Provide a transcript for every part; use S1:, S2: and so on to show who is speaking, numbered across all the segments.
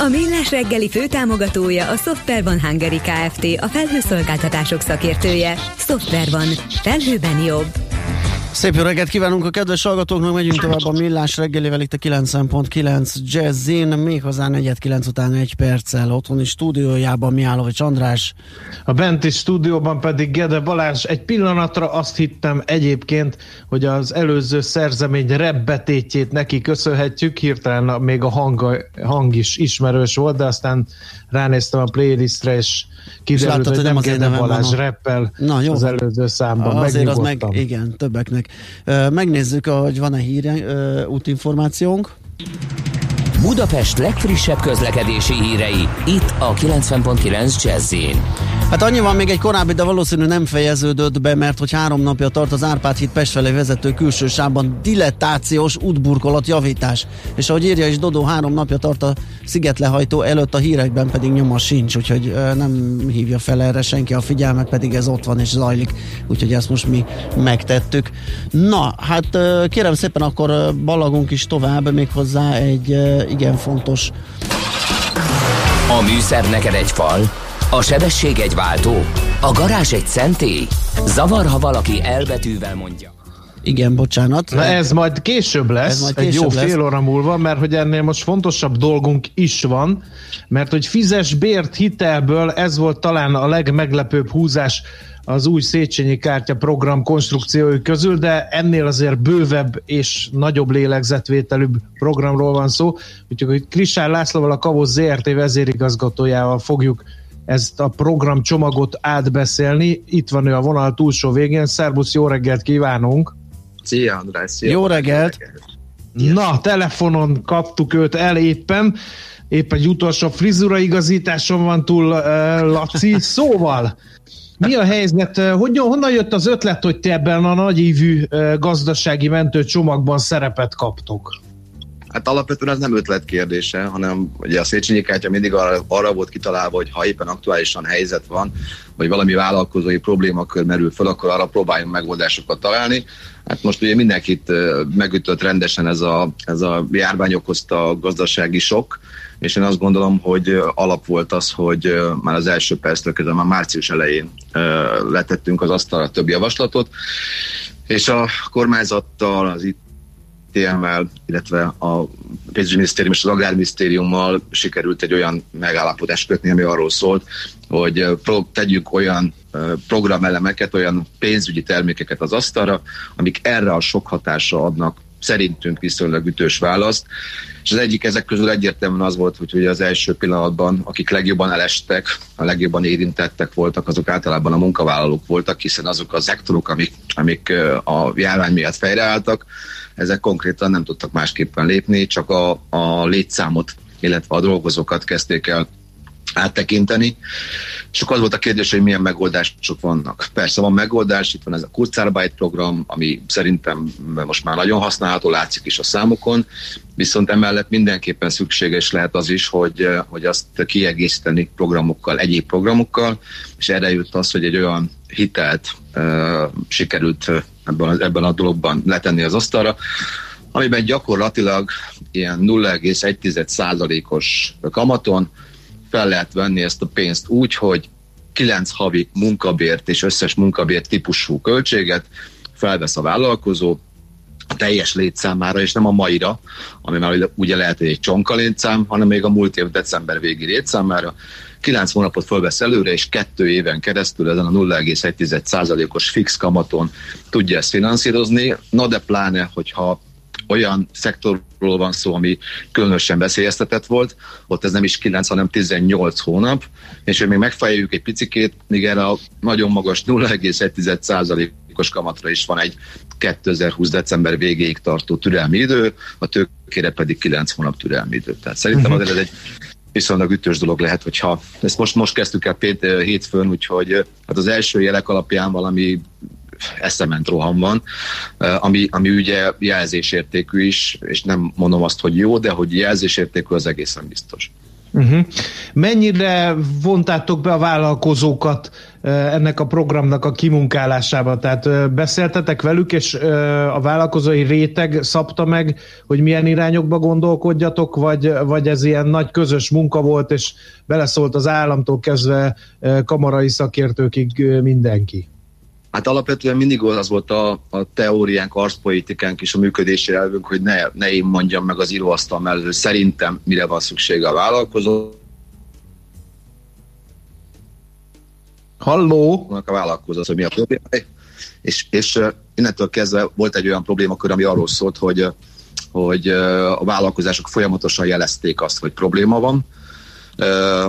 S1: A Millás reggeli főtámogatója a Software van Hungary Kft. A felhőszolgáltatások szakértője. Software van. Felhőben jobb.
S2: Szép jó reggelt kívánunk a kedves hallgatóknak, megyünk tovább a millás reggelivel itt a 9.9 Jazzin, méghozzá 4.9 után egy perccel otthoni stúdiójában Miálovics András.
S3: A benti stúdióban pedig Gede Balázs. Egy pillanatra azt hittem egyébként, hogy az előző szerzemény rebbetétjét neki köszönhetjük, hirtelen még a hang, hang is ismerős volt, de aztán ránéztem a playlistre, és kiderült, láttad, hogy nem az Gede Balázs reppel Na, jó. az előző számban.
S2: Azért az meg, igen, többeknek. Megnézzük, hogy van-e híre, útinformációnk.
S4: Budapest legfrissebb közlekedési hírei, itt a 90.9 jazz
S2: Hát annyi van még egy korábbi, de valószínű nem fejeződött be, mert hogy három napja tart az Árpád híd Pest felé vezető külső sávban dilettációs útburkolat javítás. És ahogy írja is Dodó, három napja tart a szigetlehajtó előtt, a hírekben pedig nyoma sincs, úgyhogy nem hívja fel erre senki a figyelmet, pedig ez ott van és zajlik, úgyhogy ezt most mi megtettük. Na, hát kérem szépen akkor balagunk is tovább, méghozzá egy igen fontos
S4: a műszer neked egy fal, a sebesség egy váltó? A garázs egy szentély? Zavar, ha valaki elbetűvel mondja.
S2: Igen, bocsánat.
S3: Na ez majd később lesz, ez majd később egy jó lesz. fél óra múlva, mert hogy ennél most fontosabb dolgunk is van, mert hogy fizes bért hitelből, ez volt talán a legmeglepőbb húzás az új Széchenyi kártya program konstrukciói közül, de ennél azért bővebb és nagyobb lélegzetvételű programról van szó. Úgyhogy Krisár Lászlóval, a Kavoz ZRT vezérigazgatójával fogjuk ezt a program csomagot átbeszélni. Itt van ő a vonal túlsó végén. Szerbusz, jó reggelt kívánunk!
S5: Szia András! Szia,
S2: jó reggelt!
S3: Na, telefonon kaptuk őt el éppen. Épp egy utolsó frizura igazításon van túl uh, Laci. Szóval, mi a helyzet? Hogy, honnan jött az ötlet, hogy te ebben a nagyívű uh, gazdasági mentő csomagban szerepet kaptok?
S5: Hát alapvetően ez nem ötlet kérdése, hanem ugye a Széchenyi kártya mindig arra, arra volt kitalálva, hogy ha éppen aktuálisan helyzet van, vagy valami vállalkozói problémakör merül fel, akkor arra próbáljunk megoldásokat találni. Hát most ugye mindenkit megütött rendesen ez a, ez a járvány okozta gazdasági sok, és én azt gondolom, hogy alap volt az, hogy már az első perctől kezdve, már március elején letettünk az asztalra több javaslatot, és a kormányzattal, az itt TM-mel, illetve a pénzügyminisztérium és az agrárminisztériummal sikerült egy olyan megállapodást kötni, ami arról szólt, hogy tegyünk olyan programelemeket, olyan pénzügyi termékeket az asztalra, amik erre a sok hatásra adnak szerintünk viszonylag ütős választ. És az egyik ezek közül egyértelműen az volt, hogy ugye az első pillanatban, akik legjobban elestek, a legjobban érintettek voltak, azok általában a munkavállalók voltak, hiszen azok a szektorok, amik, amik a járvány miatt fejreálltak, ezek konkrétan nem tudtak másképpen lépni, csak a, a létszámot, illetve a dolgozókat kezdték el áttekinteni. És akkor az volt a kérdés, hogy milyen megoldások vannak. Persze van megoldás, itt van ez a Kurzarbeit program, ami szerintem most már nagyon használható, látszik is a számokon, viszont emellett mindenképpen szükséges lehet az is, hogy, hogy azt kiegészíteni programokkal, egyéb programokkal, és erre jött az, hogy egy olyan hitelt sikerült ebben, ebben a dologban letenni az asztalra, amiben gyakorlatilag ilyen 0,1%-os kamaton fel lehet venni ezt a pénzt úgy, hogy 9 havi munkabért és összes munkabért típusú költséget felvesz a vállalkozó, a teljes létszámára, és nem a maira, ami már ugye lehet, hogy egy csonka létszám, hanem még a múlt év december végi létszámára. 9 hónapot fölvesz előre, és kettő éven keresztül ezen a 0,1%-os fix kamaton tudja ezt finanszírozni. Na de pláne, hogyha olyan szektorról van szó, ami különösen veszélyeztetett volt, ott ez nem is 9, hanem 18 hónap, és hogy még megfejeljük egy picikét, még erre a nagyon magas 0,1%-os kamatra is van egy 2020. december végéig tartó türelmi idő, a tőkére pedig 9 hónap türelmi idő. Tehát szerintem uh-huh. azért ez egy viszonylag ütős dolog lehet, hogyha ezt most, most kezdtük el Pét, hétfőn, úgyhogy hát az első jelek alapján valami eszement roham van, ami, ami ugye jelzésértékű is, és nem mondom azt, hogy jó, de hogy jelzésértékű az egészen biztos.
S3: Uh-huh. Mennyire vontátok be a vállalkozókat ennek a programnak a kimunkálásába? Tehát beszéltetek velük, és a vállalkozói réteg szabta meg, hogy milyen irányokba gondolkodjatok, vagy, vagy ez ilyen nagy közös munka volt, és beleszólt az államtól kezdve kamarai szakértőkig mindenki?
S5: Hát alapvetően mindig az volt a, a teóriánk, arszpolitikánk és a működési elvünk, hogy ne, ne én mondjam meg az íróasztal mellett, hogy szerintem mire van szüksége a vállalkozó.
S3: Halló!
S5: A vállalkozó, hogy mi a probléma. És, és innentől kezdve volt egy olyan problémakör, ami arról szólt, hogy, hogy a vállalkozások folyamatosan jelezték azt, hogy probléma van,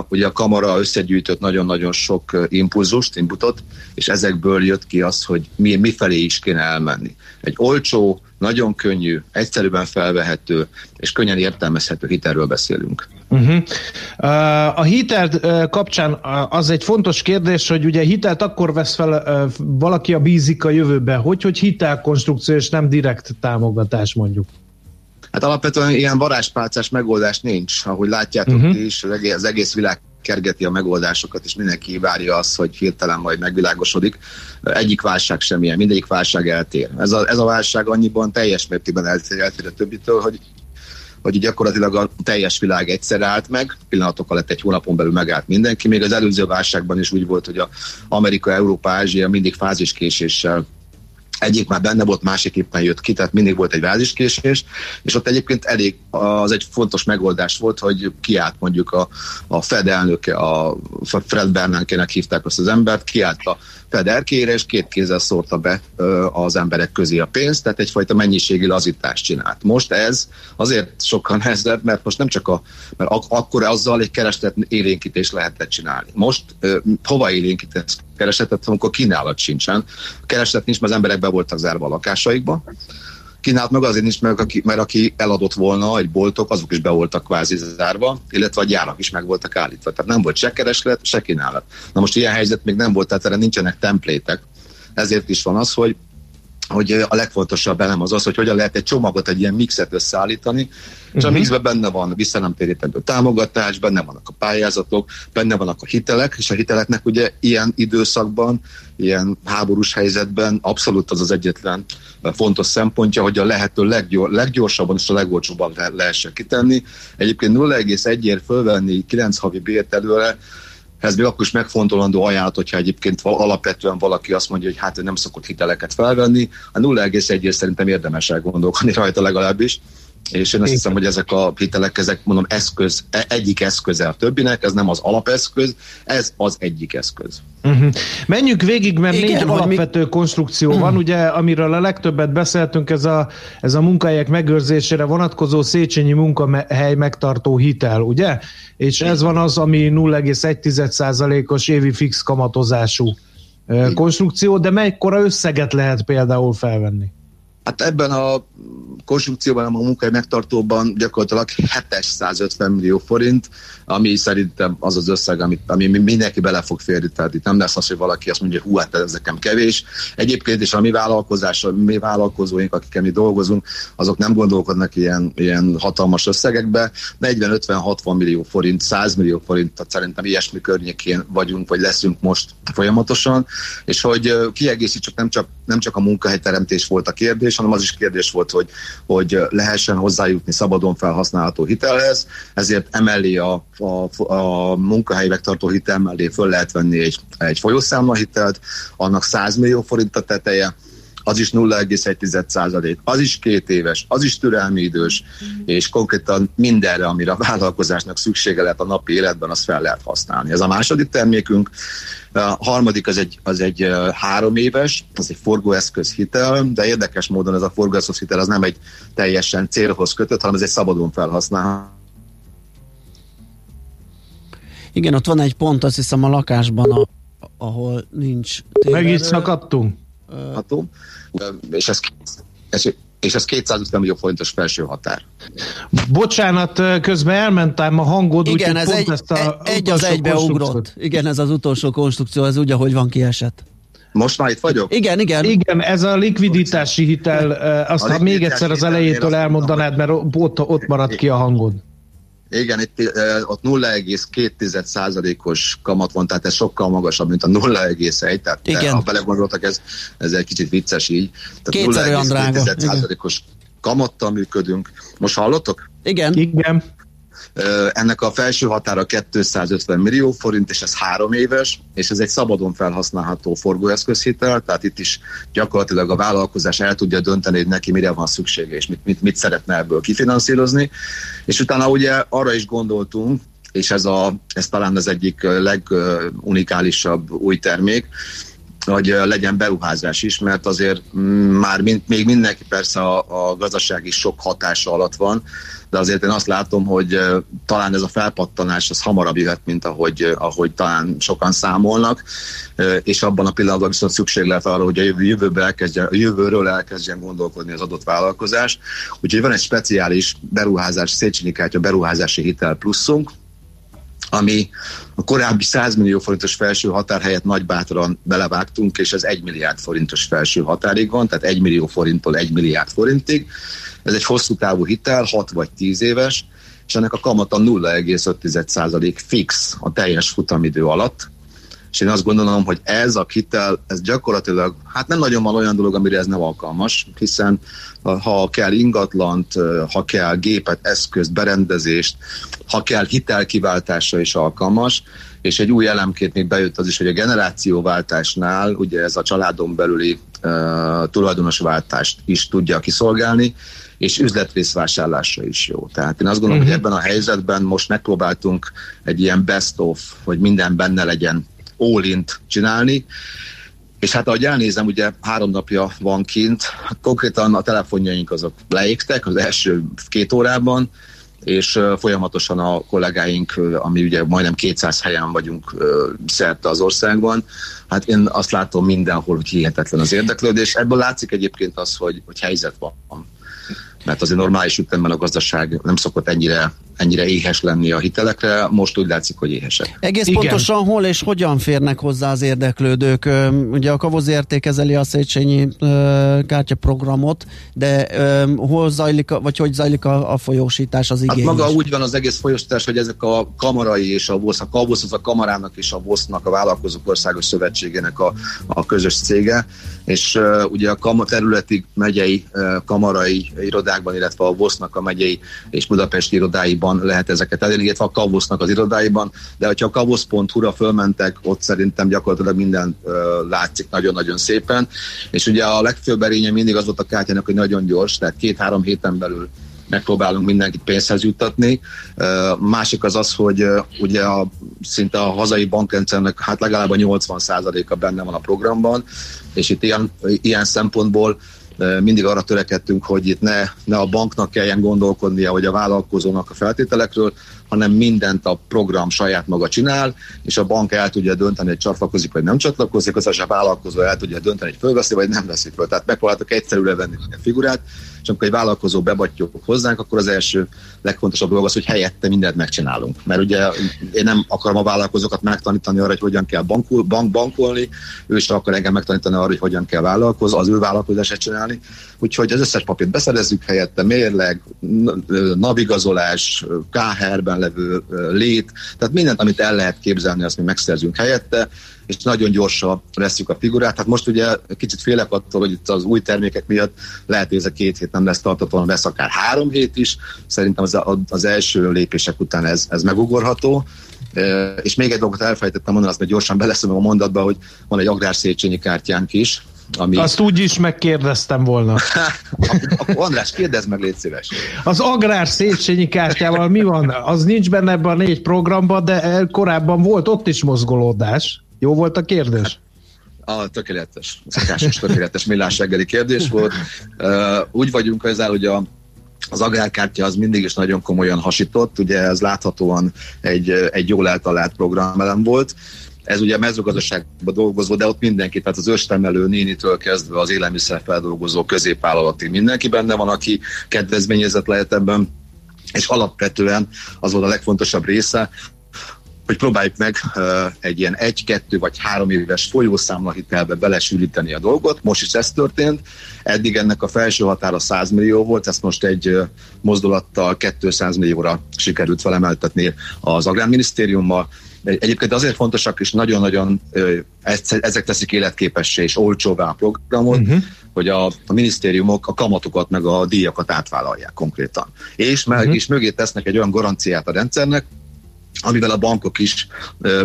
S5: Ugye a kamara összegyűjtött nagyon-nagyon sok impulzust, inputot, és ezekből jött ki az, hogy mi, mi felé is kéne elmenni. Egy olcsó, nagyon könnyű, egyszerűen felvehető és könnyen értelmezhető hitelről beszélünk.
S3: Uh-huh. A hitel kapcsán az egy fontos kérdés, hogy ugye hitelt akkor vesz fel valaki a bízik a jövőbe, hogy, hogy hitelkonstrukció és nem direkt támogatás mondjuk.
S5: Hát alapvetően ilyen varázspálcás megoldás nincs. Ahogy látjátok uh-huh. is, az egész, világ kergeti a megoldásokat, és mindenki várja azt, hogy hirtelen majd megvilágosodik. Egyik válság sem ilyen, mindegyik válság eltér. Ez a, ez a válság annyiban teljes mértékben eltér, eltér a többitől, hogy hogy gyakorlatilag a teljes világ egyszer állt meg, pillanatok alatt egy hónapon belül megállt mindenki. Még az előző válságban is úgy volt, hogy a Amerika, Európa, Ázsia mindig fáziskéséssel egyik már benne volt, másik éppen jött ki, tehát mindig volt egy váziskésés, és ott egyébként elég, az egy fontos megoldás volt, hogy kiállt mondjuk a, a Fed elnöke, a Fred Bernanke-nek hívták azt az embert, kiállt a Fed erkére, és két kézzel szórta be az emberek közé a pénzt, tehát egyfajta mennyiségi lazítást csinált. Most ez azért sokkal nehezebb, mert most nem csak a, mert ak- akkor azzal egy kereslet élénkítés lehetett csinálni. Most hova élénkítesz keresletet, amikor kínálat sincsen. A kereslet nincs, mert az emberek be voltak zárva a lakásaikba. Kínálat meg azért nincs, mert aki, mert aki eladott volna egy boltok, azok is be voltak kvázi zárva, illetve a gyárak is meg voltak állítva. Tehát nem volt se kereslet, se kínálat. Na most ilyen helyzet még nem volt, tehát erre nincsenek templétek. Ezért is van az, hogy hogy a legfontosabb elem az az, hogy hogyan lehet egy csomagot, egy ilyen mixet összeállítani, és uh-huh. a mhm. mixben benne van visszanemtérítendő támogatás, benne vannak a pályázatok, benne vannak a hitelek, és a hiteleknek ugye ilyen időszakban, ilyen háborús helyzetben abszolút az az egyetlen fontos szempontja, hogy a lehető leggyor, leggyorsabban és a legolcsóbban lehessen kitenni. Egyébként 0,1-ért fölvenni 9 havi bért előre, ez még akkor is megfontolandó ajánlat, hogyha egyébként alapvetően valaki azt mondja, hogy hát nem szokott hiteleket felvenni. A 0,1 szerintem érdemes elgondolkodni rajta legalábbis és én azt hiszem, hogy ezek a hitelek, ezek mondom eszköz, e, egyik eszköze a többinek, ez nem az alapeszköz, ez az egyik eszköz. Uh-huh.
S3: Menjünk végig, mert Igen, négy alapvető mi... konstrukció van, ugye, amiről a legtöbbet beszéltünk, ez a, ez a munkahelyek megőrzésére vonatkozó Széchenyi munkahely megtartó hitel, ugye? És ez van az, ami 0,1%-os évi fix kamatozású konstrukció, de mekkora összeget lehet például felvenni?
S5: Hát ebben a konstrukcióban, a munkahely megtartóban gyakorlatilag 750 millió forint, ami szerintem az az összeg, amit, ami mindenki bele fog férni, tehát itt nem lesz az, hogy valaki azt mondja, hú, hát ez nekem kevés. Egyébként is a mi vállalkozás, a mi vállalkozóink, akikkel mi dolgozunk, azok nem gondolkodnak ilyen, ilyen hatalmas összegekbe. 40-50-60 millió forint, 100 millió forint, tehát szerintem ilyesmi környékén vagyunk, vagy leszünk most folyamatosan, és hogy kiegészítsük, nem csak, nem csak a munkahelyteremtés volt a kérdés, hanem az is kérdés volt, hogy, hogy lehessen hozzájutni szabadon felhasználható hitelhez, ezért emellé a, a, a munkahely megtartó hitel mellé föl lehet venni egy, egy folyószámla hitelt, annak 100 millió forint a teteje, az is 0,1 százalék, az is két éves, az is türelmi idős, és konkrétan mindenre, amire a vállalkozásnak szüksége lehet a napi életben, azt fel lehet használni. Ez a második termékünk, a harmadik az egy, az egy három éves, az egy forgóeszköz hitel, de érdekes módon ez a forgóeszköz hitel az nem egy teljesen célhoz kötött, hanem ez egy szabadon felhasználható
S2: igen, ott van egy pont, azt hiszem a lakásban, a, ahol nincs
S3: téverő. Meg itt szakadtunk.
S5: Uh, és ez, ez és ez 250 millió forintos felső határ.
S3: Bocsánat, közben elmentem a hangod,
S2: Igen, ez egy, ezt a egy az egybe ugrott. Igen, ez az utolsó konstrukció, ez úgy, ahogy van kiesett.
S5: Most már itt vagyok?
S2: Igen, igen.
S3: Igen, ez a likviditási hitel, azt ha még egyszer az elejétől elmondanád, mert ott, ott maradt ki a hangod.
S5: Igen, itt, ott 0,2%-os kamat van, tehát ez sokkal magasabb, mint a 0,1, tehát Igen. ha belegondoltak, ez, ez egy kicsit vicces így.
S2: Tehát 0,2%-os
S5: kamattal működünk. Most hallottok?
S2: Igen.
S3: Igen.
S5: Ennek a felső határa 250 millió forint, és ez három éves, és ez egy szabadon felhasználható forgóeszközhitel, tehát itt is gyakorlatilag a vállalkozás el tudja dönteni, hogy neki mire van szüksége, és mit, mit, mit szeretne ebből kifinanszírozni. És utána ugye arra is gondoltunk, és ez, a, ez talán az egyik legunikálisabb új termék, hogy legyen beruházás is, mert azért mm, már mind, még mindenki persze a, a gazdasági sok hatása alatt van, de azért én azt látom, hogy talán ez a felpattanás az hamarabb jöhet, mint ahogy, ahogy talán sokan számolnak, és abban a pillanatban viszont szükség lehet arra, hogy a jövőbe elkezdjen, a jövőről elkezdjen gondolkodni az adott vállalkozás. Úgyhogy van egy speciális beruházás, Széchenyi kártya beruházási hitel pluszunk, ami a korábbi 100 millió forintos felső határ helyett nagybátran belevágtunk, és ez 1 milliárd forintos felső határig van, tehát 1 millió forinttól 1 milliárd forintig. Ez egy hosszú távú hitel, 6 vagy 10 éves, és ennek a kamata 0,5% fix a teljes futamidő alatt, és én azt gondolom, hogy ez a hitel, ez gyakorlatilag, hát nem nagyon van olyan dolog, amire ez nem alkalmas, hiszen ha kell ingatlant, ha kell gépet, eszközt, berendezést, ha kell hitelkiváltásra is alkalmas, és egy új elemként még bejött az is, hogy a generációváltásnál ugye ez a családon belüli uh, tulajdonosváltást is tudja kiszolgálni, és üzletrészvásárlásra is jó. Tehát én azt gondolom, uh-huh. hogy ebben a helyzetben most megpróbáltunk egy ilyen best of, hogy minden benne legyen all csinálni, és hát ahogy elnézem, ugye három napja van kint, konkrétan a telefonjaink azok leégtek az első két órában, és folyamatosan a kollégáink, ami ugye majdnem 200 helyen vagyunk szerte az országban, hát én azt látom mindenhol, hogy hihetetlen az érdeklődés. Ebből látszik egyébként az, hogy, hogy helyzet van mert azért normális ütemben a gazdaság nem szokott ennyire, ennyire éhes lenni a hitelekre, most úgy látszik, hogy éhesek.
S2: Egész Igen. pontosan hol és hogyan férnek hozzá az érdeklődők? Ugye a Kavoz értékezeli a Széchenyi kártyaprogramot, de hol zajlik, vagy hogy zajlik a, a folyósítás, az igény?
S5: Hát maga úgy van az egész folyósítás, hogy ezek a kamarai és a VOSZ, a Kavosz az a kamarának és a VOSZ-nak, a Vállalkozók Országos Szövetségének a, a közös cége, és uh, ugye a kam- területi megyei uh, kamarai irodákban, illetve a VOSZ-nak a megyei és budapesti irodáiban lehet ezeket elérni, illetve a Kavosznak az irodáiban, de hogyha a kavosz.hu-ra fölmentek, ott szerintem gyakorlatilag minden látszik nagyon-nagyon szépen, és ugye a legfőbb erénye mindig az volt a kártyának, hogy nagyon gyors, tehát két-három héten belül megpróbálunk mindenkit pénzhez juttatni. Másik az az, hogy ugye a, szinte a hazai bankrendszernek hát legalább a 80%-a benne van a programban, és itt ilyen, ilyen szempontból mindig arra törekedtünk, hogy itt ne, ne a banknak kelljen gondolkodnia, hogy a vállalkozónak a feltételekről, hanem mindent a program saját maga csinál, és a bank el tudja dönteni, hogy csatlakozik vagy nem csatlakozik, az a vállalkozó el tudja dönteni, hogy fölveszi vagy nem veszi föl. Tehát megpróbáltak egyszerűre venni a figurát, és amikor egy vállalkozó bebattyog hozzánk, akkor az első legfontosabb dolog az, hogy helyette mindent megcsinálunk. Mert ugye én nem akarom a vállalkozókat megtanítani arra, hogy hogyan kell bankul, bank, bankolni, ő is akar engem megtanítani arra, hogy hogyan kell vállalkozni, az ő vállalkozását csinálni. Úgyhogy az összes papírt beszerezzük helyette, mérleg, navigazolás, KHR-ben levő lét, tehát mindent, amit el lehet képzelni, azt mi megszerzünk helyette, és nagyon gyorsan leszük a figurát. Hát most ugye kicsit félek attól, hogy itt az új termékek miatt lehet, hogy ez a két hét nem lesz tartatóan, lesz akár három hét is. Szerintem az, az első lépések után ez, ez megugorható. És még egy dolgot elfelejtettem mondani, azt meg gyorsan beleszom a mondatba, hogy van egy agrárszéchenyi kártyánk is,
S3: ami... Azt úgy is megkérdeztem volna.
S5: Akkor András, kérdezd meg, légy szíves.
S3: Az agrár Széchenyi kártyával mi van? Az nincs benne ebben a négy programban, de korábban volt ott is mozgolódás. Jó volt a kérdés?
S5: A tökéletes, szokásos, tökéletes millás reggeli kérdés volt. Úgy vagyunk ezzel, hogy a, az agrárkártya az mindig is nagyon komolyan hasított, ugye ez láthatóan egy, egy jól eltalált programelem volt, ez ugye mezőgazdaságban dolgozó, de ott mindenki, tehát az östemelő nénitől kezdve az élelmiszerfeldolgozó középvállalati mindenki benne van, aki kedvezményezett lehet ebben, és alapvetően az volt a legfontosabb része, hogy próbáljuk meg egy ilyen egy, kettő vagy három éves folyószámlahitelbe belesűríteni a dolgot. Most is ez történt. Eddig ennek a felső határa 100 millió volt, ezt most egy mozdulattal 200 millióra sikerült felemeltetni az Agrárminisztériummal. Egyébként azért fontosak, és nagyon-nagyon ezek teszik életképessé és olcsóvá a programot, uh-huh. hogy a, a minisztériumok a kamatokat meg a díjakat átvállalják konkrétan. És, meg, uh-huh. és mögé tesznek egy olyan garanciát a rendszernek, amivel a bankok is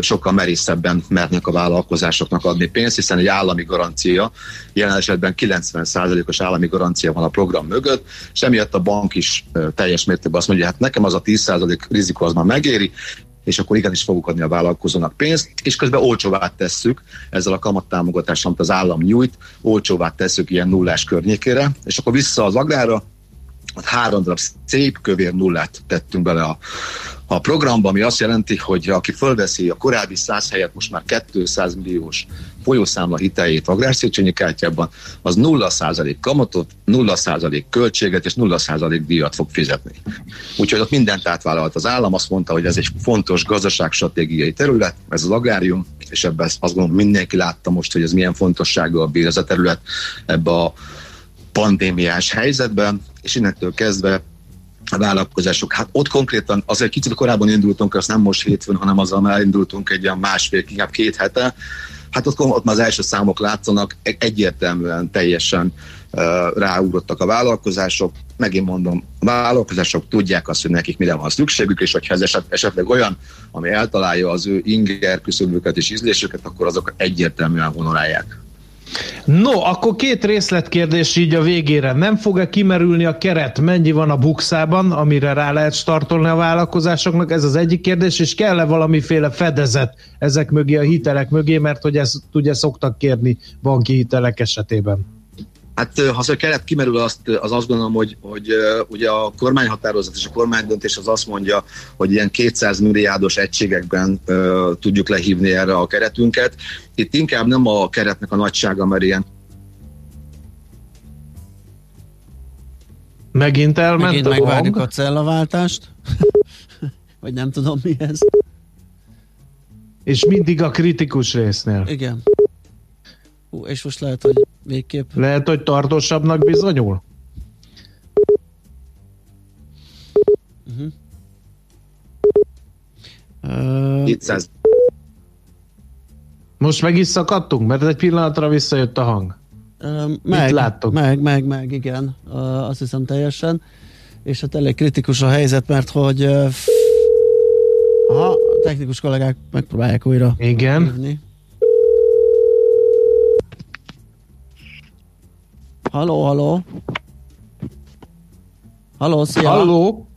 S5: sokkal merészebben mernek a vállalkozásoknak adni pénzt, hiszen egy állami garancia, jelen esetben 90%-os állami garancia van a program mögött, és emiatt a bank is teljes mértékben azt mondja, hát nekem az a 10% rizikó az már megéri, és akkor igenis fogunk adni a vállalkozónak pénzt, és közben olcsóvá tesszük ezzel a kamattámogatással, amit az állam nyújt, olcsóvá tesszük ilyen nullás környékére, és akkor vissza az agrára, három darab szép kövér nullát tettünk bele a, a programba, ami azt jelenti, hogy aki fölveszi a korábbi 100 helyet most már 200 milliós folyószámla hiteljét agrárszéchenyi kártyában, az 0% kamatot, 0% költséget és 0% díjat fog fizetni. Úgyhogy ott mindent átvállalt az állam, azt mondta, hogy ez egy fontos gazdaságstratégiai terület, ez az agrárium, és ebben azt gondolom mindenki látta most, hogy ez milyen fontossággal bír ez a terület ebbe a pandémiás helyzetben, és innentől kezdve a vállalkozások. Hát ott konkrétan azért kicsit korábban indultunk, azt nem most hétfőn, hanem azzal már indultunk egy ilyen másfél, inkább két hete. Hát ott, ott már az első számok látszanak, egyértelműen teljesen uh, ráugrottak a vállalkozások. Megint mondom, a vállalkozások tudják azt, hogy nekik mire van szükségük, és hogyha ez eset, esetleg olyan, ami eltalálja az ő inger küszöbüket és ízlésüket, akkor azok egyértelműen honorálják.
S3: No, akkor két részletkérdés így a végére. Nem fog-e kimerülni a keret, mennyi van a bukszában, amire rá lehet startolni a vállalkozásoknak? Ez az egyik kérdés, és kell-e valamiféle fedezet ezek mögé, a hitelek mögé, mert hogy ezt ugye szoktak kérni banki hitelek esetében?
S5: Hát ha az a keret kimerül, azt, az azt gondolom, hogy, hogy ugye a kormányhatározat és a kormánydöntés az azt mondja, hogy ilyen 200 milliárdos egységekben uh, tudjuk lehívni erre a keretünket. Itt inkább nem a keretnek a nagysága, mert ilyen
S3: Megint elment
S2: Megint a megvárjuk a cellaváltást. Vagy nem tudom mi ez.
S3: És mindig a kritikus résznél.
S2: Igen. Hú, és most lehet, hogy végképp...
S3: Lehet, hogy tartósabbnak bizonyul? Uh-huh. Uh, 200. Most meg is szakadtunk, mert egy pillanatra visszajött a hang.
S2: Uh, meg, láttok? Meg, meg, meg, igen. Uh, azt hiszem teljesen. És hát elég kritikus a helyzet, mert hogy uh, aha, a technikus kollégák megpróbálják újra
S3: Igen. Hívni.
S2: Halló, halló. Halló, szia.
S3: Halló.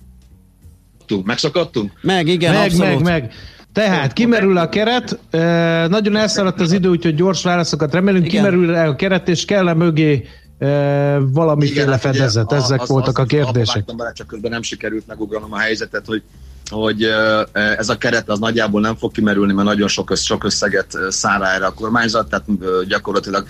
S5: Megszakadtunk?
S2: Meg, igen,
S3: meg,
S2: abszolút.
S3: Meg, meg, Tehát kimerül a keret, e, nagyon elszaladt az idő, úgyhogy gyors válaszokat remélünk, igen. kimerül a keret, és kell -e mögé valamiféle igen, hát fedezet? Ezek az, voltak az, a kérdések.
S5: Az, bele, csak közben nem sikerült megugranom a helyzetet, hogy hogy ez a keret az nagyjából nem fog kimerülni, mert nagyon sok, sok összeget száll erre a kormányzat, tehát gyakorlatilag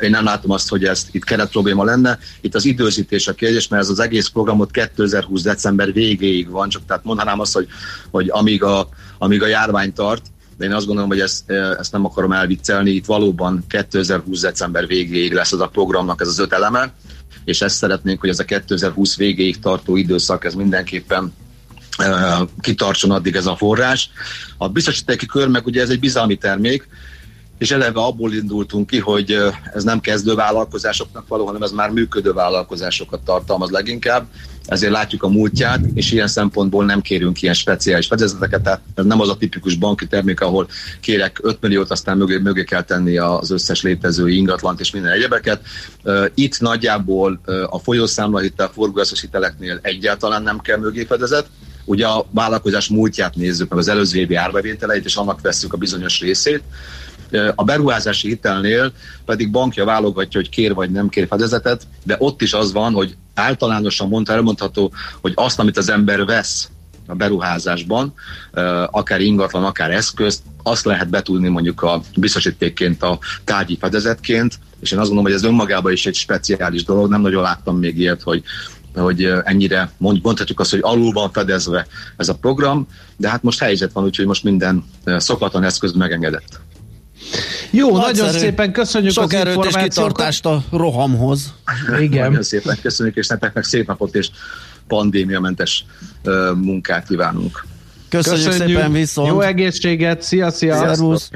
S5: én nem látom azt, hogy ez itt keret probléma lenne. Itt az időzítés a kérdés, mert ez az egész programot 2020. december végéig van, csak tehát mondanám azt, hogy, hogy amíg, a, amíg a járvány tart, de én azt gondolom, hogy ezt, ezt nem akarom elviccelni, itt valóban 2020. december végéig lesz az a programnak ez az öt eleme, és ezt szeretnénk, hogy ez a 2020 végéig tartó időszak, ez mindenképpen kitartson addig ez a forrás. A biztosítéki kör meg ugye ez egy bizalmi termék, és eleve abból indultunk ki, hogy ez nem kezdő vállalkozásoknak való, hanem ez már működő vállalkozásokat tartalmaz leginkább, ezért látjuk a múltját, és ilyen szempontból nem kérünk ilyen speciális fedezeteket, tehát ez nem az a tipikus banki termék, ahol kérek 5 milliót, aztán mögé, mögé kell tenni az összes létező ingatlant és minden egyebeket. Itt nagyjából a folyószámla hitel, forgóeszes hiteleknél egyáltalán nem kell mögé fedezet, ugye a vállalkozás múltját nézzük, meg az előző évi árbevételeit, és annak veszük a bizonyos részét. A beruházási hitelnél pedig bankja válogatja, hogy kér vagy nem kér fedezetet, de ott is az van, hogy általánosan mondta, elmondható, hogy azt, amit az ember vesz, a beruházásban, akár ingatlan, akár eszközt, azt lehet betudni mondjuk a biztosítékként, a tárgyi fedezetként, és én azt gondolom, hogy ez önmagában is egy speciális dolog, nem nagyon láttam még ilyet, hogy hogy ennyire mond, mondhatjuk azt, hogy alul van fedezve ez a program, de hát most helyzet van, úgyhogy most minden szokatlan eszköz megengedett.
S3: Jó, Nagyszerű. nagyon szépen köszönjük
S2: Sok az erőt és kitartást a rohamhoz.
S5: Igen. Nagyon szépen köszönjük, és nektek meg szép napot és pandémiamentes uh, munkát kívánunk.
S2: Köszönjük, köszönjük szépen viszont.
S3: Jó egészséget, szia, szia.
S2: Szervusz.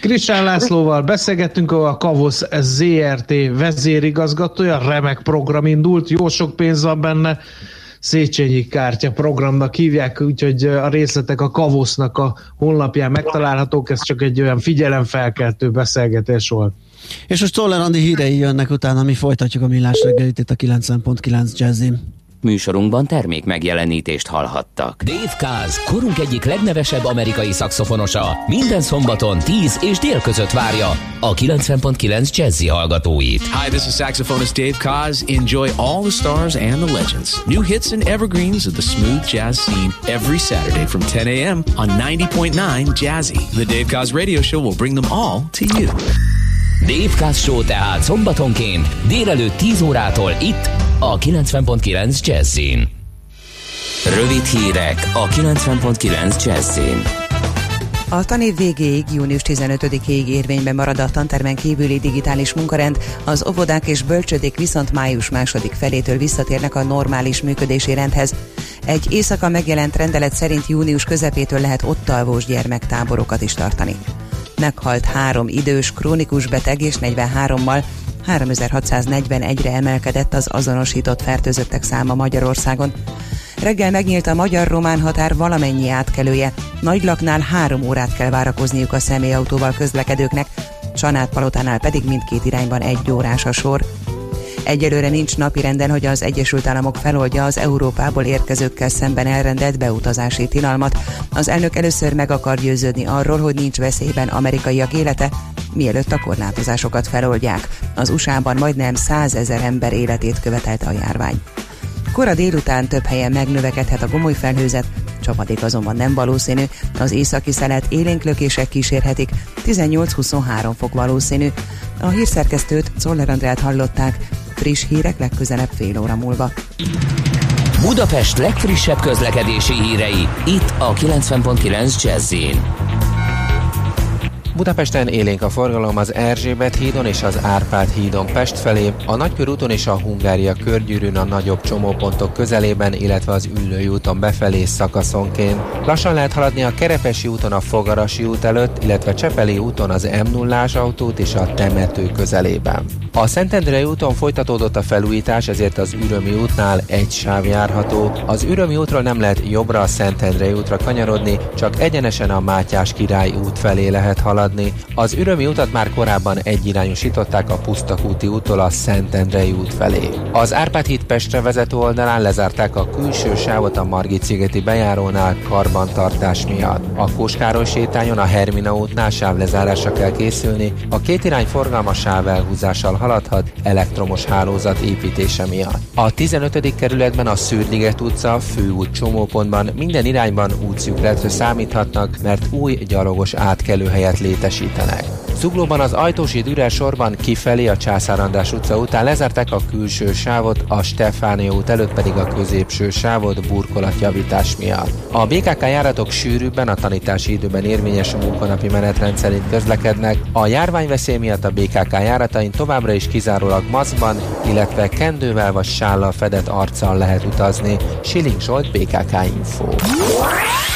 S3: Krisán Lászlóval beszélgettünk, a Kavosz ZRT vezérigazgatója, remek program indult, jó sok pénz van benne, Széchenyi kártya programnak hívják, úgyhogy a részletek a Kavosznak a honlapján megtalálhatók, ez csak egy olyan figyelemfelkeltő beszélgetés volt.
S2: És most Czoller Andi hírei jönnek utána, mi folytatjuk a millás reggelit itt a 90.9 Jazzin.
S4: Műsorunkban termék megjelenítést hallhattak. Dave Kaz, korunk egyik legnevesebb amerikai szakszofonosa, minden szombaton 10 és dél között várja a 90.9 Jazzy hallgatóit.
S6: Hi, this is saxophonist Dave Kaz. Enjoy all the stars and the legends. New hits and evergreens of the smooth jazz scene every Saturday from 10 a.m. on 90.9 Jazzy. The Dave Kaz radio show will bring them all to you.
S4: Kaz Show tehát szombatonként délelőtt 10 órától itt a 90.9 Jazzin. Rövid hírek a 90.9 Jazzin.
S7: A tanév végéig, június 15-ig érvényben marad a tantermen kívüli digitális munkarend, az óvodák és bölcsödék viszont május második felétől visszatérnek a normális működési rendhez. Egy éjszaka megjelent rendelet szerint június közepétől lehet ott alvós gyermektáborokat is tartani. Meghalt három idős, krónikus beteg és 43-mal 3641-re emelkedett az azonosított fertőzöttek száma Magyarországon. Reggel megnyílt a magyar-román határ valamennyi átkelője. Nagylaknál három órát kell várakozniuk a személyautóval közlekedőknek, Sanát-Palotánál pedig mindkét irányban egy órás a sor. Egyelőre nincs napirenden, hogy az Egyesült Államok feloldja az Európából érkezőkkel szemben elrendelt beutazási tilalmat. Az elnök először meg akar győződni arról, hogy nincs veszélyben amerikaiak élete, mielőtt a korlátozásokat feloldják. Az USA-ban majdnem százezer ember életét követelte a járvány. Kora délután több helyen megnövekedhet a gomoly felhőzet, csapadék azonban nem valószínű, az északi szelet élénklökések kísérhetik, 18-23 fok valószínű. A hírszerkesztőt Czoller Andrát hallották, friss hírek legközelebb fél óra múlva.
S4: Budapest legfrissebb közlekedési hírei, itt a 90.9 jazz
S8: Budapesten élénk a forgalom az Erzsébet hídon és az Árpád hídon Pest felé, a Nagykörúton és a Hungária körgyűrűn a nagyobb csomópontok közelében, illetve az Üllői úton befelé szakaszonként. Lassan lehet haladni a Kerepesi úton a Fogarasi út előtt, illetve Csepeli úton az m 0 autót és a temető közelében. A Szentendrei úton folytatódott a felújítás, ezért az Ürömi útnál egy sáv járható. Az Ürömi útról nem lehet jobbra a Szentendrei útra kanyarodni, csak egyenesen a Mátyás király út felé lehet haladni haladni. Az ürömi utat már korábban egyirányosították a Pusztakúti úttól a Szentendrei út felé. Az Árpád híd Pestre vezető oldalán lezárták a külső sávot a Margit szigeti bejárónál karbantartás miatt. A Kóskároly sétányon a Hermina útnál sávlezárásra kell készülni, a két irány forgalma sávelhúzással haladhat elektromos hálózat építése miatt. A 15. kerületben a Szűrliget utca főút csomópontban minden irányban útszűkletre számíthatnak, mert új gyalogos átkelőhelyet lép létesítenek. Zuglóban az Ajtósi Dürer sorban kifelé a Császár András utca után lezárták a külső sávot, a Stefánia út előtt pedig a középső sávot burkolatjavítás miatt. A BKK járatok sűrűbben a tanítási időben érvényes munkanapi menetrend szerint közlekednek, a járványveszély miatt a BKK járatain továbbra is kizárólag maszkban, illetve kendővel vagy sállal fedett arccal lehet utazni. Siling Zsolt, BKK Info.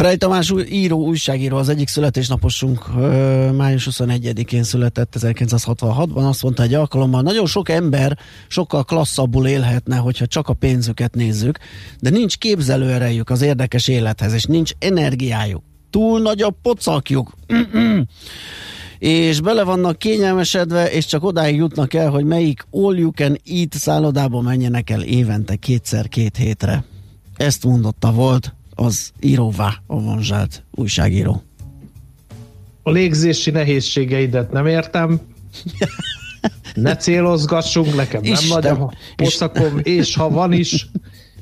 S2: Frey Tamás író, újságíró, az egyik születésnaposunk május 21-én született 1966-ban, azt mondta egy alkalommal, nagyon sok ember sokkal klasszabbul élhetne, hogyha csak a pénzüket nézzük, de nincs képzelőerejük az érdekes élethez, és nincs energiájuk. Túl nagy a pocakjuk. és bele vannak kényelmesedve, és csak odáig jutnak el, hogy melyik all you can eat szállodába menjenek el évente kétszer két hétre. Ezt mondotta volt az íróvá avanzsált újságíró.
S3: A légzési nehézségeidet nem értem. Ne célozgassunk, nekem nem Isten, nagy a poszakom, és ha van is,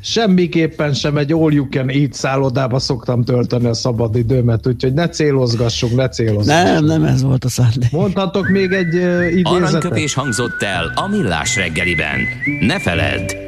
S3: semmiképpen sem egy all you can eat szállodába szoktam tölteni a szabad időmet, úgyhogy ne célozgassunk, ne célozgassunk.
S2: Nem, nem ez volt a szándék.
S3: Mondhatok még egy uh, idézetet?
S4: Aranyköpés hangzott el a millás reggeliben. Ne feledd,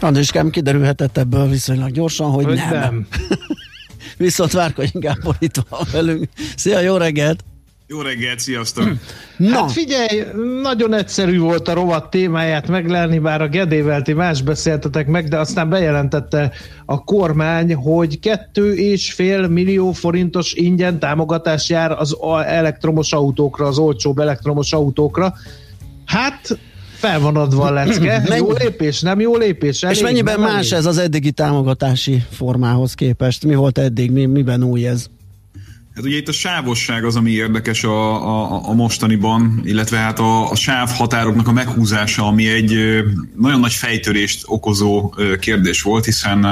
S2: Andriskám kiderülhetett ebből viszonylag gyorsan, hogy, hogy nem. nem. Viszont Várkonyi Gábor itt van velünk. Szia, jó reggelt!
S9: Jó reggelt, sziasztok!
S3: Na. Hát figyelj, nagyon egyszerű volt a rovat témáját meglelni, bár a Gedével ti más beszéltetek meg, de aztán bejelentette a kormány, hogy kettő és fél millió forintos ingyen támogatás jár az elektromos autókra, az olcsóbb elektromos autókra. Hát fel van adva a lecke. Mennyi... Jó lépés, nem jó lépés?
S2: Elég, és mennyiben más elég? ez az eddigi támogatási formához képest? Mi volt eddig, mi, miben új ez?
S9: Hát ugye itt a sávosság az, ami érdekes a, a, a mostaniban, illetve hát a, a sáv határoknak a meghúzása, ami egy nagyon nagy fejtörést okozó kérdés volt, hiszen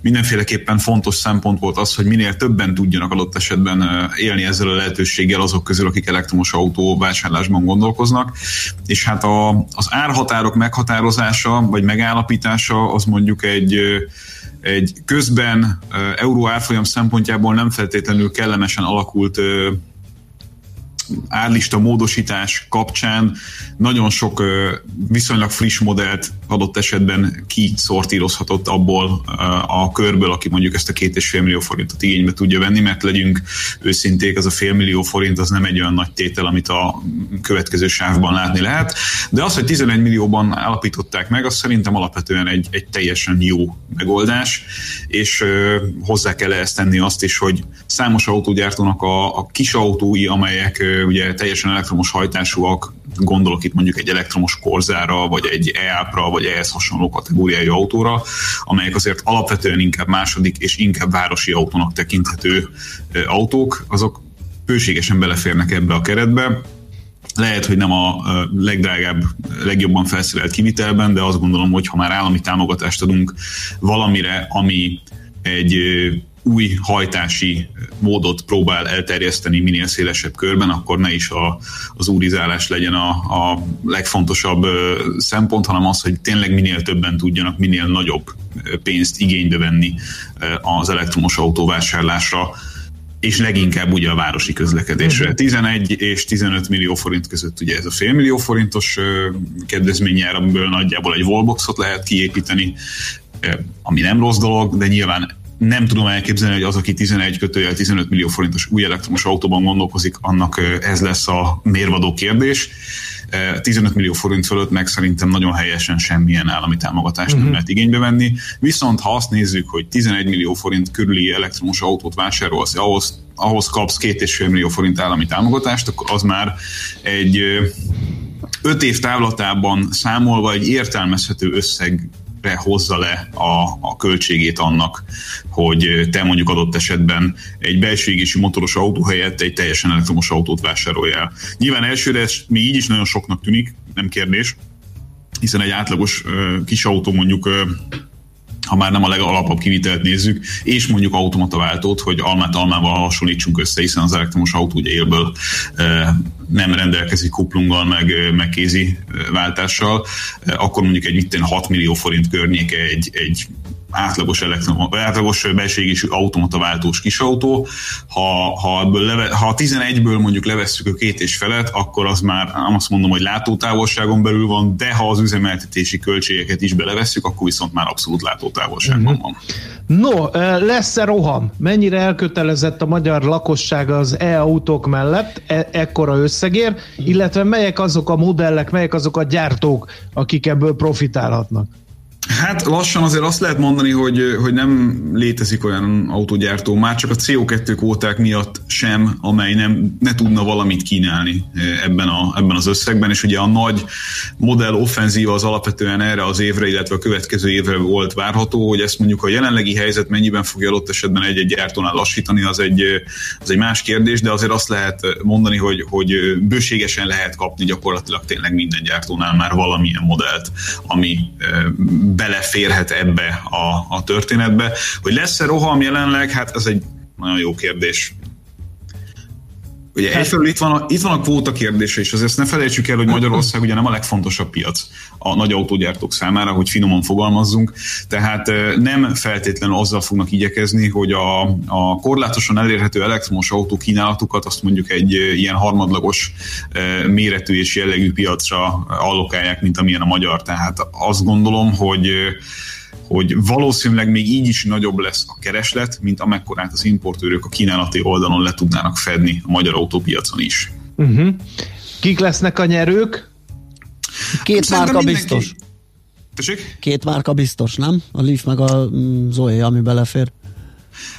S9: mindenféleképpen fontos szempont volt az, hogy minél többen tudjanak adott esetben élni ezzel a lehetőséggel azok közül, akik elektromos autó vásárlásban gondolkoznak. És hát a, az árhatárok meghatározása vagy megállapítása az mondjuk egy egy közben euró árfolyam szempontjából nem feltétlenül kellemesen alakult árlista módosítás kapcsán nagyon sok viszonylag friss modellt adott esetben kiszortírozhatott abból a körből, aki mondjuk ezt a két és fél millió forintot igénybe tudja venni, mert legyünk őszinték, az a fél millió forint az nem egy olyan nagy tétel, amit a következő sávban látni lehet. De az, hogy 11 millióban állapították meg, az szerintem alapvetően egy, egy teljesen jó megoldás, és hozzá kell ezt tenni azt is, hogy számos autógyártónak a, a kis autói, amelyek ugye teljesen elektromos hajtásúak, gondolok itt mondjuk egy elektromos korzára, vagy egy EAP-ra, vagy ehhez hasonló kategóriájú autóra, amelyek azért alapvetően inkább második és inkább városi autónak tekinthető autók, azok bőségesen beleférnek ebbe a keretbe, lehet, hogy nem a legdrágább, legjobban felszerelt kivitelben, de azt gondolom, hogy ha már állami támogatást adunk valamire, ami egy új hajtási módot próbál elterjeszteni minél szélesebb körben, akkor ne is a, az úrizálás legyen a, a legfontosabb szempont, hanem az, hogy tényleg minél többen tudjanak minél nagyobb pénzt igénybe venni az elektromos autóvásárlásra, és leginkább ugye a városi közlekedésre. Uh-huh. 11 és 15 millió forint között ugye ez a fél millió forintos kedvezményjár, amiből nagyjából egy wallboxot lehet kiépíteni, ami nem rossz dolog, de nyilván nem tudom elképzelni, hogy az, aki 11 kötőjel 15 millió forintos új elektromos autóban gondolkozik, annak ez lesz a mérvadó kérdés. 15 millió forint fölött meg szerintem nagyon helyesen semmilyen állami támogatást uh-huh. nem mhm. lehet igénybe venni. Viszont ha azt nézzük, hogy 11 millió forint körüli elektromos autót vásárolsz, ahhoz, ahhoz kapsz 2,5 millió forint állami támogatást, akkor az már egy 5 év távlatában számolva egy értelmezhető összeg hozza le a, a költségét annak, hogy te mondjuk adott esetben egy belső égési motoros autó helyett egy teljesen elektromos autót vásároljál. Nyilván elsőre ez még így is nagyon soknak tűnik, nem kérdés, hiszen egy átlagos kis autó mondjuk ha már nem a legalapabb kivitelt nézzük, és mondjuk automata váltót, hogy almát almával hasonlítsunk össze, hiszen az elektromos autó ugye élből nem rendelkezik kuplunggal, meg, meg kézi váltással, akkor mondjuk egy itt 6 millió forint környéke egy, egy átlagos, elektrom, átlagos belségésű automata váltós kisautó. Ha, ha, ebből leve, ha a 11-ből mondjuk levesszük a két és felet, akkor az már azt mondom, hogy látótávolságon belül van, de ha az üzemeltetési költségeket is belevesszük, akkor viszont már abszolút látótávolságban van.
S3: No, lesz-e roham? Mennyire elkötelezett a magyar lakosság az e-autók mellett e- ekkora összegér, illetve melyek azok a modellek, melyek azok a gyártók, akik ebből profitálhatnak?
S9: Hát lassan azért azt lehet mondani, hogy, hogy nem létezik olyan autógyártó, már csak a CO2 kvóták miatt sem, amely nem, ne tudna valamit kínálni eh, ebben, a, ebben az összegben, és ugye a nagy modell offenzíva az alapvetően erre az évre, illetve a következő évre volt várható, hogy ezt mondjuk a jelenlegi helyzet mennyiben fogja ott esetben egy-egy gyártónál lassítani, az egy, az egy más kérdés, de azért azt lehet mondani, hogy, hogy bőségesen lehet kapni gyakorlatilag tényleg minden gyártónál már valamilyen modellt, ami eh, beleférhet ebbe a, a történetbe. Hogy lesz-e roham jelenleg, hát ez egy nagyon jó kérdés. Ugye hát, egyfelől itt van, a, itt van a kvóta kérdése, és azért ne felejtsük el, hogy Magyarország ugye nem a legfontosabb piac a nagy autógyártók számára, hogy finoman fogalmazzunk, tehát nem feltétlenül azzal fognak igyekezni, hogy a, a korlátosan elérhető elektromos autó kínálatukat azt mondjuk egy ilyen harmadlagos méretű és jellegű piacra allokálják, mint amilyen a magyar. Tehát azt gondolom, hogy hogy valószínűleg még így is nagyobb lesz a kereslet, mint amekkorát az importőrök a kínálati oldalon le tudnának fedni a magyar autópiacon is.
S3: Uh-huh. Kik lesznek a nyerők?
S2: Két Szerintem márka mindenki... biztos. Tessék? Két márka biztos, nem? A Leaf meg a mm, Zoe, ami belefér.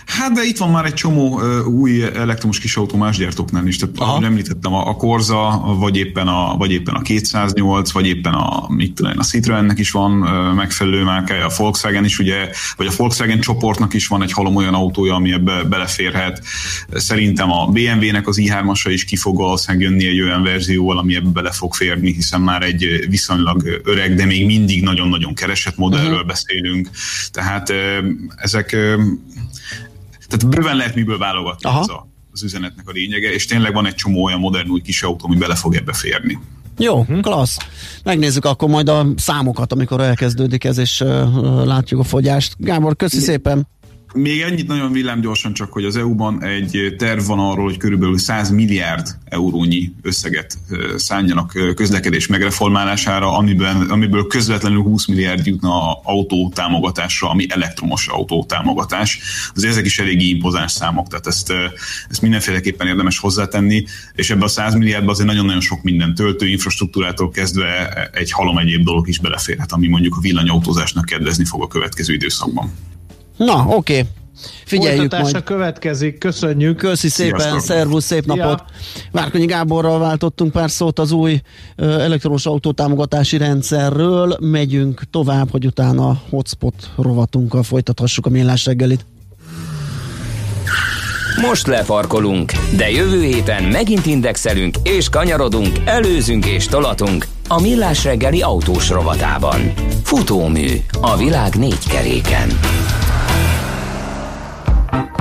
S9: Hát de itt van már egy csomó uh, új elektromos kisautó más gyártóknál is. Tehát, ahogy említettem, a, a Corza, vagy éppen a, vagy éppen a 208, vagy éppen a, mit tudom, a Citroennek is van uh, megfelelő márkája, a Volkswagen is ugye, vagy a Volkswagen csoportnak is van egy halom olyan autója, ami ebbe beleférhet. Szerintem a BMW-nek az i3-asa is ki fog valószínűleg jönni egy olyan verzióval, ami ebbe bele fog férni, hiszen már egy viszonylag öreg, de még mindig nagyon-nagyon keresett modellről uh-huh. beszélünk. Tehát ezek tehát bőven lehet miből válogatni Aha. ez a, az üzenetnek a lényege, és tényleg van egy csomó olyan modern új kis autó, ami bele fog ebbe férni.
S2: Jó, klassz. Megnézzük akkor majd a számokat, amikor elkezdődik ez, és uh, látjuk a fogyást. Gábor, köszi szépen!
S9: Még ennyit nagyon villám gyorsan csak, hogy az EU-ban egy terv van arról, hogy körülbelül 100 milliárd eurónyi összeget szálljanak közlekedés megreformálására, amiben, amiből közvetlenül 20 milliárd jutna autó támogatásra, ami elektromos autó támogatás. Azért ezek is eléggé impozáns számok, tehát ezt, ezt mindenféleképpen érdemes hozzátenni, és ebbe a 100 milliárdba azért nagyon-nagyon sok minden töltő infrastruktúrától kezdve egy halom egyéb dolog is beleférhet, ami mondjuk a villanyautózásnak kedvezni fog a következő időszakban.
S2: Na, oké. Okay.
S3: Figyeljük majd. következik, köszönjük.
S2: Köszi szépen, Sziasztok. szervusz, szép napot. Ja. Várkonyi Gáborral váltottunk pár szót az új elektromos autótámogatási rendszerről. Megyünk tovább, hogy utána hotspot rovatunkkal folytathassuk a millás reggelit.
S10: Most lefarkolunk, de jövő héten megint indexelünk és kanyarodunk, előzünk és tolatunk a millás reggeli autós rovatában. Futómű a világ négy keréken. You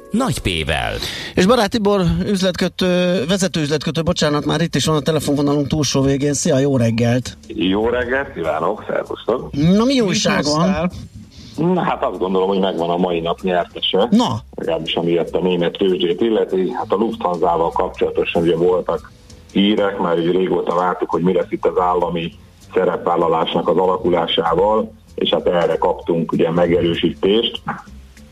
S4: nagy P-vel.
S2: És Barát Tibor üzletkötő, vezető üzletkötő, bocsánat, már itt is van a telefonvonalunk túlsó végén. Szia, jó reggelt!
S11: Jó reggelt, kívánok, szervusztok!
S2: Na, mi újság van?
S11: Na, hát azt gondolom, hogy megvan a mai nap nyertese.
S2: Na?
S11: Legalábbis amiért a német tőzsét illeti. Hát a Lufthansa-val kapcsolatosan ugye voltak hírek, már ugye régóta vártuk, hogy mi lesz itt az állami szerepvállalásnak az alakulásával, és hát erre kaptunk ugye megerősítést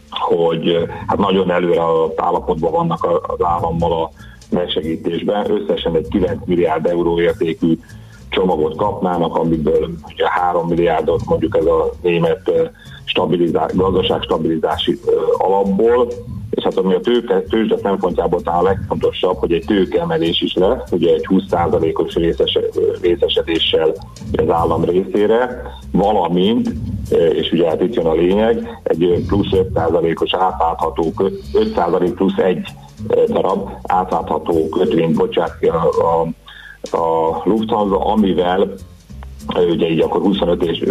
S11: hogy hát nagyon előre az állapotban vannak az állammal a megsegítésben. Összesen egy 9 milliárd euró értékű csomagot kapnának, amiből ugye 3 milliárdot mondjuk ez a német stabilizá- gazdaság stabilizási alapból, és hát ami a tőke, tőzsde szempontjából talán a legfontosabb, hogy egy tőkeemelés is lesz, ugye egy 20%-os részes, részesedéssel az állam részére, valamint, és ugye hát itt jön a lényeg, egy plusz 5%-os átlátható, 5% plusz egy darab átlátható kötvényt bocsát a, a, a Lufthansa, amivel ugye így akkor 25 és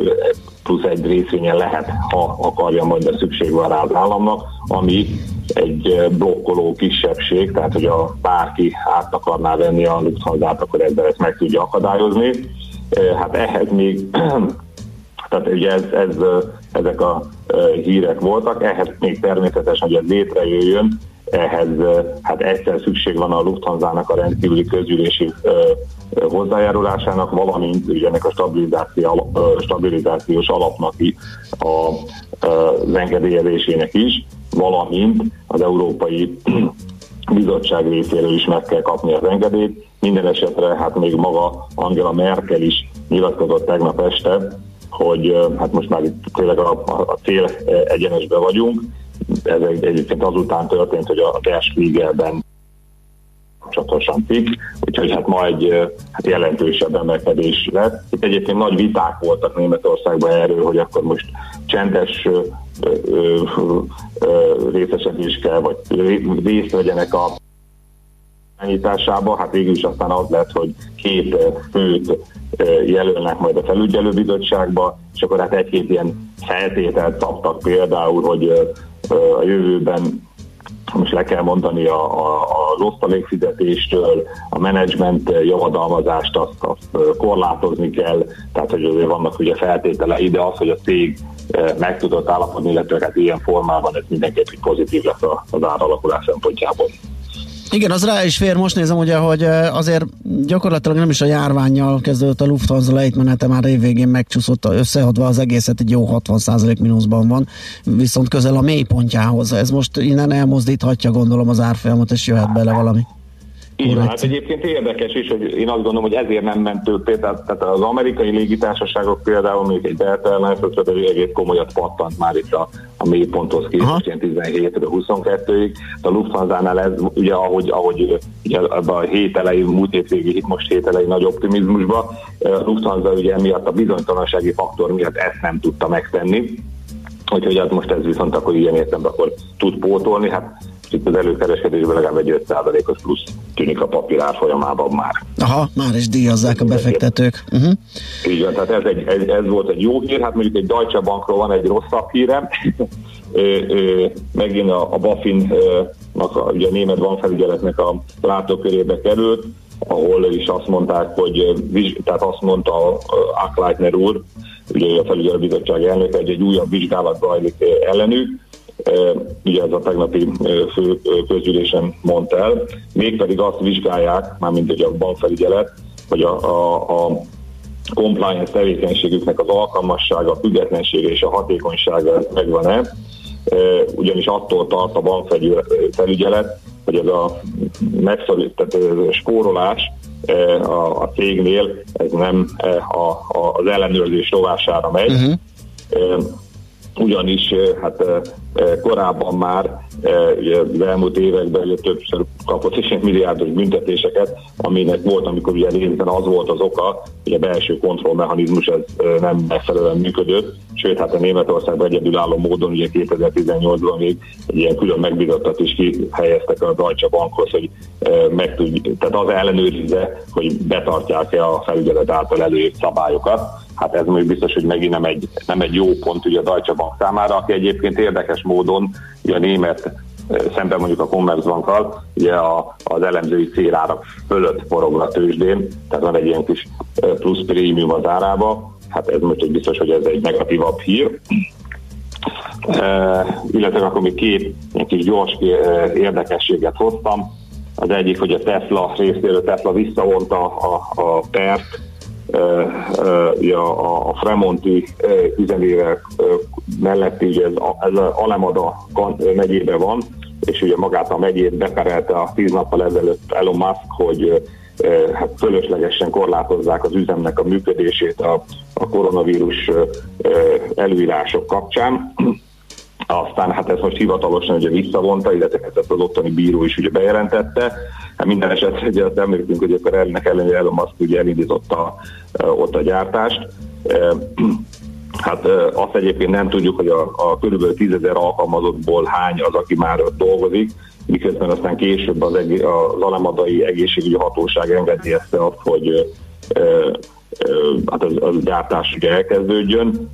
S11: plusz egy részvényen lehet, ha akarja, majd a szükség van rá az államnak, ami egy blokkoló kisebbség, tehát hogy a bárki át akarná venni a lufthansa akkor ezzel ezt meg tudja akadályozni. Hát ehhez még, tehát ugye ez, ez, ezek a hírek voltak, ehhez még természetesen, hogy ez létrejöjjön, ehhez hát egyszer szükség van a Lufthansa-nak a rendkívüli közülési hozzájárulásának, valamint ugye ennek a stabilizáció, stabilizációs alapnak a, az engedélyezésének is, valamint az Európai Bizottság részéről is meg kell kapni az engedélyt. Minden esetre hát még maga Angela Merkel is nyilatkozott tegnap este, hogy hát most már itt tényleg a, a cél egyenesben vagyunk. Ez egyébként azután történt, hogy a Der Spiegelben kapcsolatosan cikk, úgyhogy hát ma egy hát jelentősebb emelkedés lett. Itt egyébként nagy viták voltak Németországban erről, hogy akkor most csendes részesedés kell, vagy részt vegyenek a irányításába, hát végül is aztán az lett, hogy két főt jelölnek majd a felügyelőbizottságba, és akkor hát egy-két ilyen feltételt szabtak például, hogy a jövőben most le kell mondani a, a, az osztalékfizetéstől, a menedzsment javadalmazást azt, azt korlátozni kell, tehát hogy azért vannak ugye feltételei, de az, hogy a cég meg tudott állapodni, illetve hát ilyen formában ez mindenképp pozitív lesz az áralakulás szempontjából.
S2: Igen, az rá is fér. Most nézem ugye, hogy azért gyakorlatilag nem is a járványjal kezdődött a Lufthansa lejtmenete, már évvégén megcsúszott összeadva az egészet, egy jó 60% mínuszban van, viszont közel a mélypontjához. Ez most innen elmozdíthatja gondolom az árfolyamot, és jöhet bele valami.
S11: Így van, hát egyébként érdekes is, hogy én azt gondolom, hogy ezért nem mentő például, tehát az amerikai légitársaságok például, még egy Delta Airlines egy egész komolyat pattant már itt a, a mélyponthoz képest, ilyen 17 22-ig. A Lufthansa-nál ez, ugye ahogy, ahogy ugye ebben a hét elején, múlt hét végi, most hét elején nagy optimizmusba, a Lufthansa ugye miatt a bizonytalansági faktor miatt ezt nem tudta megtenni, Úgyhogy hát most ez viszont akkor ilyen értelemben akkor tud pótolni. Hát itt az előkereskedésben legalább egy 5%-os plusz tűnik a papír árfolyamában már.
S2: Aha, már is díjazzák a befektetők. Uh-huh.
S11: Így van, tehát ez, egy, ez, ez volt egy jó hír, hát mondjuk egy Deutsche Bankról van egy rosszabb hírem. megint a, a Bafin, a, ugye a német bankfelügyeletnek a látókörébe került, ahol is azt mondták, hogy tehát azt mondta a Akleitner úr, ugye a felügyelőbizottság elnöke, hogy egy újabb vizsgálat zajlik ellenük, ugye ez a tegnapi fő közgyűlésen mondta el, mégpedig azt vizsgálják, mármint ugye a bankfelügyelet, hogy a, a, a compliance tevékenységüknek az alkalmassága, a függetlensége és a hatékonysága megvan-e, ugyanis attól tart a bankfelügyelet, hogy ez a megszorít, spórolás a, a cégnél, ez nem a, a, az ellenőrzés rovására megy, uh-huh. Ugyanis hát korábban már az elmúlt években ugye többször kapott is milliárdos büntetéseket, aminek volt, amikor ugye részben az volt az oka, hogy a belső kontrollmechanizmus ez nem megfelelően működött, sőt, hát a Németországban egyedülálló módon ugye 2018-ban még egy ilyen külön megbízottat is kihelyeztek a Deutsche Bankhoz, hogy meg tudj, tehát az ellenőrizze, hogy betartják-e a felügyelet által előírt szabályokat. Hát ez még biztos, hogy megint nem egy, nem egy jó pont ugye a Deutsche Bank számára, aki egyébként érdekes módon ugye a német szemben mondjuk a Commerzbankkal, ugye a, az elemzői célárak fölött forog a tőzsdén, tehát van egy ilyen kis plusz prémium az árába, hát ez most egy biztos, hogy ez egy negatívabb hír. Uh, illetve akkor még két ilyen kis gyors érdekességet hoztam. Az egyik, hogy a Tesla részéről Tesla visszavonta a, a pert, a, a Fremonti üzemével melletti, ugye ez, ez Alemada megyében van, és ugye magát a megyét beperelte a tíz nappal ezelőtt Elon Musk, hogy hát fölöslegesen korlátozzák az üzemnek a működését a, a koronavírus előírások kapcsán. Aztán hát ez most hivatalosan ugye visszavonta, illetve ezt az ottani bíró is ugye bejelentette. Hát minden esetre ugye azt emlékszünk, hogy akkor ennek ellenére Elon Musk ugye elindította ott a gyártást. Hát azt egyébként nem tudjuk, hogy a, a kb. 10 ezer alkalmazottból hány az, aki már dolgozik, miközben aztán később az, egész, az alemadai egészségügyi hatóság engedélyezte azt, hogy hát az, az gyártás ugye elkezdődjön,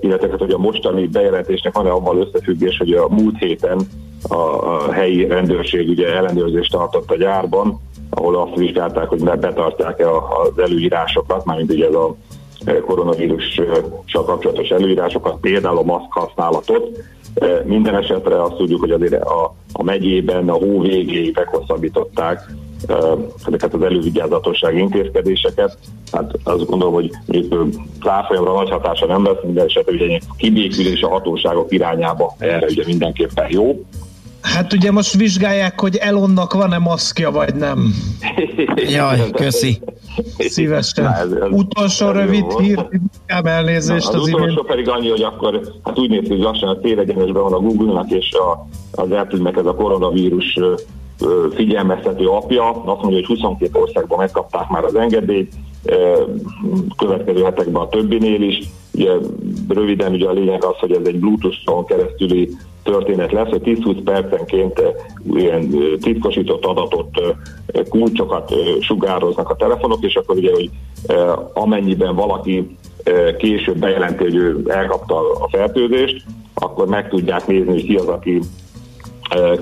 S11: illetve hát, hogy a mostani bejelentésnek van-e abban összefüggés, hogy a múlt héten a, a helyi rendőrség ugye ellenőrzést tartott a gyárban, ahol azt vizsgálták, hogy betartják-e az előírásokat, mármint ugye ez a koronavírussal kapcsolatos előírásokat, például a maszk használatot. Minden esetre azt tudjuk, hogy azért a, a megyében a hó végéig meghosszabbították ezeket az elővigyázatosság intézkedéseket. Hát azt gondolom, hogy zárfolyamra nagy hatása nem lesz, minden esetre ugye kibékülés a hatóságok irányába erre ugye mindenképpen jó.
S3: Hát ugye most vizsgálják, hogy Elonnak van-e maszkja, vagy nem.
S2: Jaj, köszi.
S3: Szívesen. Na, ez, ez, Utolsó ez rövid hír, inkább elnézést
S11: Na, az, az utolsó imént. pedig annyi, hogy akkor hát úgy néz ki, hogy lassan a télegyenesben van a Google-nak és a, az Apple-nek ez a koronavírus figyelmeztető apja. Azt mondja, hogy 22 országban megkapták már az engedélyt, következő hetekben a többinél is. Ugye, röviden ugye a lényeg az, hogy ez egy Bluetooth-on keresztüli történet lesz, hogy 10-20 percenként ilyen titkosított adatot, kulcsokat sugároznak a telefonok, és akkor ugye, hogy amennyiben valaki később bejelenti, hogy ő elkapta a fertőzést, akkor meg tudják nézni, hogy ki az, aki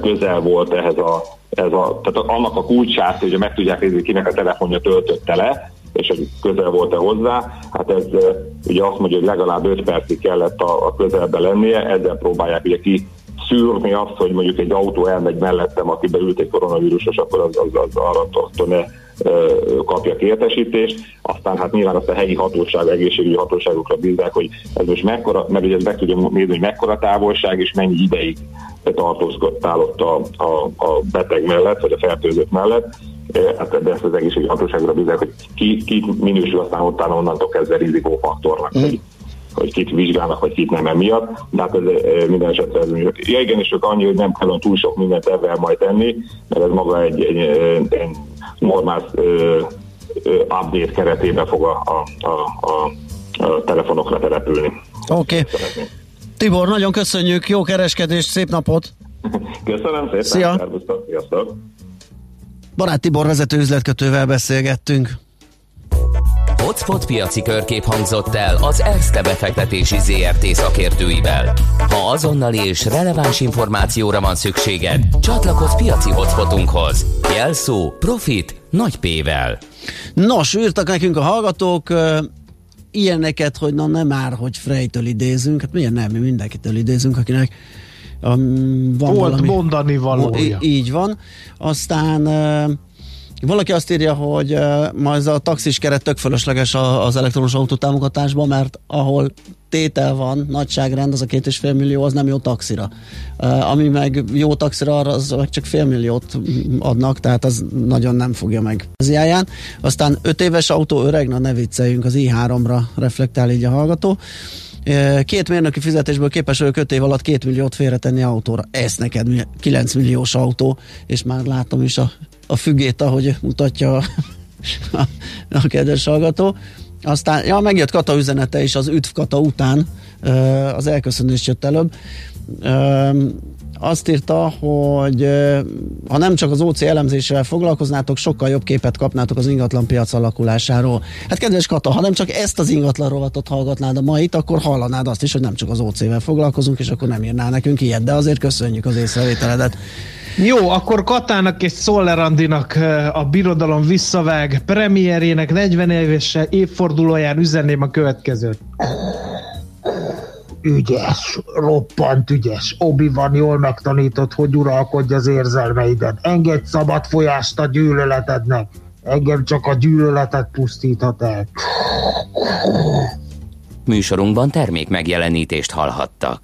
S11: közel volt ehhez a, ez a tehát annak a kulcsát, hogy meg tudják nézni, kinek a telefonja töltötte le, és hogy közel volt-e hozzá. Hát ez ugye azt mondja, hogy legalább 5 percig kellett a, a közelbe lennie, ezzel próbálják ugye ki szűrni azt, hogy mondjuk egy autó elmegy mellettem, aki beült egy koronavírusos, akkor az, az, az arra ne kapja értesítést. Aztán hát nyilván azt a helyi hatóság, egészségügyi hatóságokra bízzák, hogy ez most mekkora, mert ugye meg tudja nézni, hogy mekkora távolság és mennyi ideig tartózkodtál ott a, a, a beteg mellett, vagy a fertőzött mellett. Hát de ezt az egészségügyi hatóságra bízzák, hogy ki, ki minősül aztán utána onnantól kezdve rizikófaktornak, mm. Hogy kit vizsgálnak, vagy kit nem emiatt, de hát ez minden esetre ez Ja igen, és csak annyi, hogy nem kell túl sok mindent ebben majd tenni, mert ez maga egy, egy, egy normál uh, update keretében fog a, a, a, a telefonokra települni.
S2: Oké. Okay. Tibor, nagyon köszönjük, jó kereskedést, szép napot!
S11: Köszönöm szépen,
S2: Szia. sziasztok! Barát Tibor vezető üzletkötővel beszélgettünk.
S4: Hotspot piaci körkép hangzott el az ESZTE befektetési ZRT szakértőivel. Ha azonnali és releváns információra van szükséged, csatlakozz piaci hotspotunkhoz. Jelszó Profit nagy P-vel.
S2: Nos, írtak nekünk a hallgatók, ilyeneket, hogy na nem már, hogy Frejtől idézünk, hát miért nem, mi mindenkitől idézünk, akinek um, van
S3: Volt valami, mondani valója.
S2: Így van. Aztán uh, Valaki azt írja, hogy uh, ma ez a taxis keret tök fölösleges az elektromos autó támogatásban, mert ahol tétel van, nagyságrend, az a két és fél millió, az nem jó taxira. Ami meg jó taxira, az meg csak fél milliót adnak, tehát az nagyon nem fogja meg az jáján. Aztán öt éves autó öreg, na ne vicceljünk, az i3-ra reflektál így a hallgató. Két mérnöki fizetésből képes vagyok 5 év alatt két milliót félretenni autóra. Ez neked 9 milliós autó, és már látom is a, a fügét, ahogy mutatja a, a, a kedves hallgató. Aztán, ja, megjött Kata üzenete is az üdv Kata után, az elköszönés jött előbb azt írta, hogy ha nem csak az OC elemzésével foglalkoznátok, sokkal jobb képet kapnátok az ingatlan piac alakulásáról. Hát kedves Kata, ha nem csak ezt az ingatlan rovatot hallgatnád a mait, akkor hallanád azt is, hogy nem csak az OC-vel foglalkozunk, és akkor nem írnál nekünk ilyet, de azért köszönjük az észrevételedet.
S3: Jó, akkor Katának és Szollerandinak a birodalom visszavág premierének 40 éves évfordulóján üzenném a következőt
S12: ügyes, roppant ügyes. obi van jól megtanított, hogy uralkodj az érzelmeiden. Engedj szabad folyást a gyűlöletednek. Engem csak a gyűlöletet pusztíthat el.
S4: Műsorunkban termék megjelenítést hallhattak.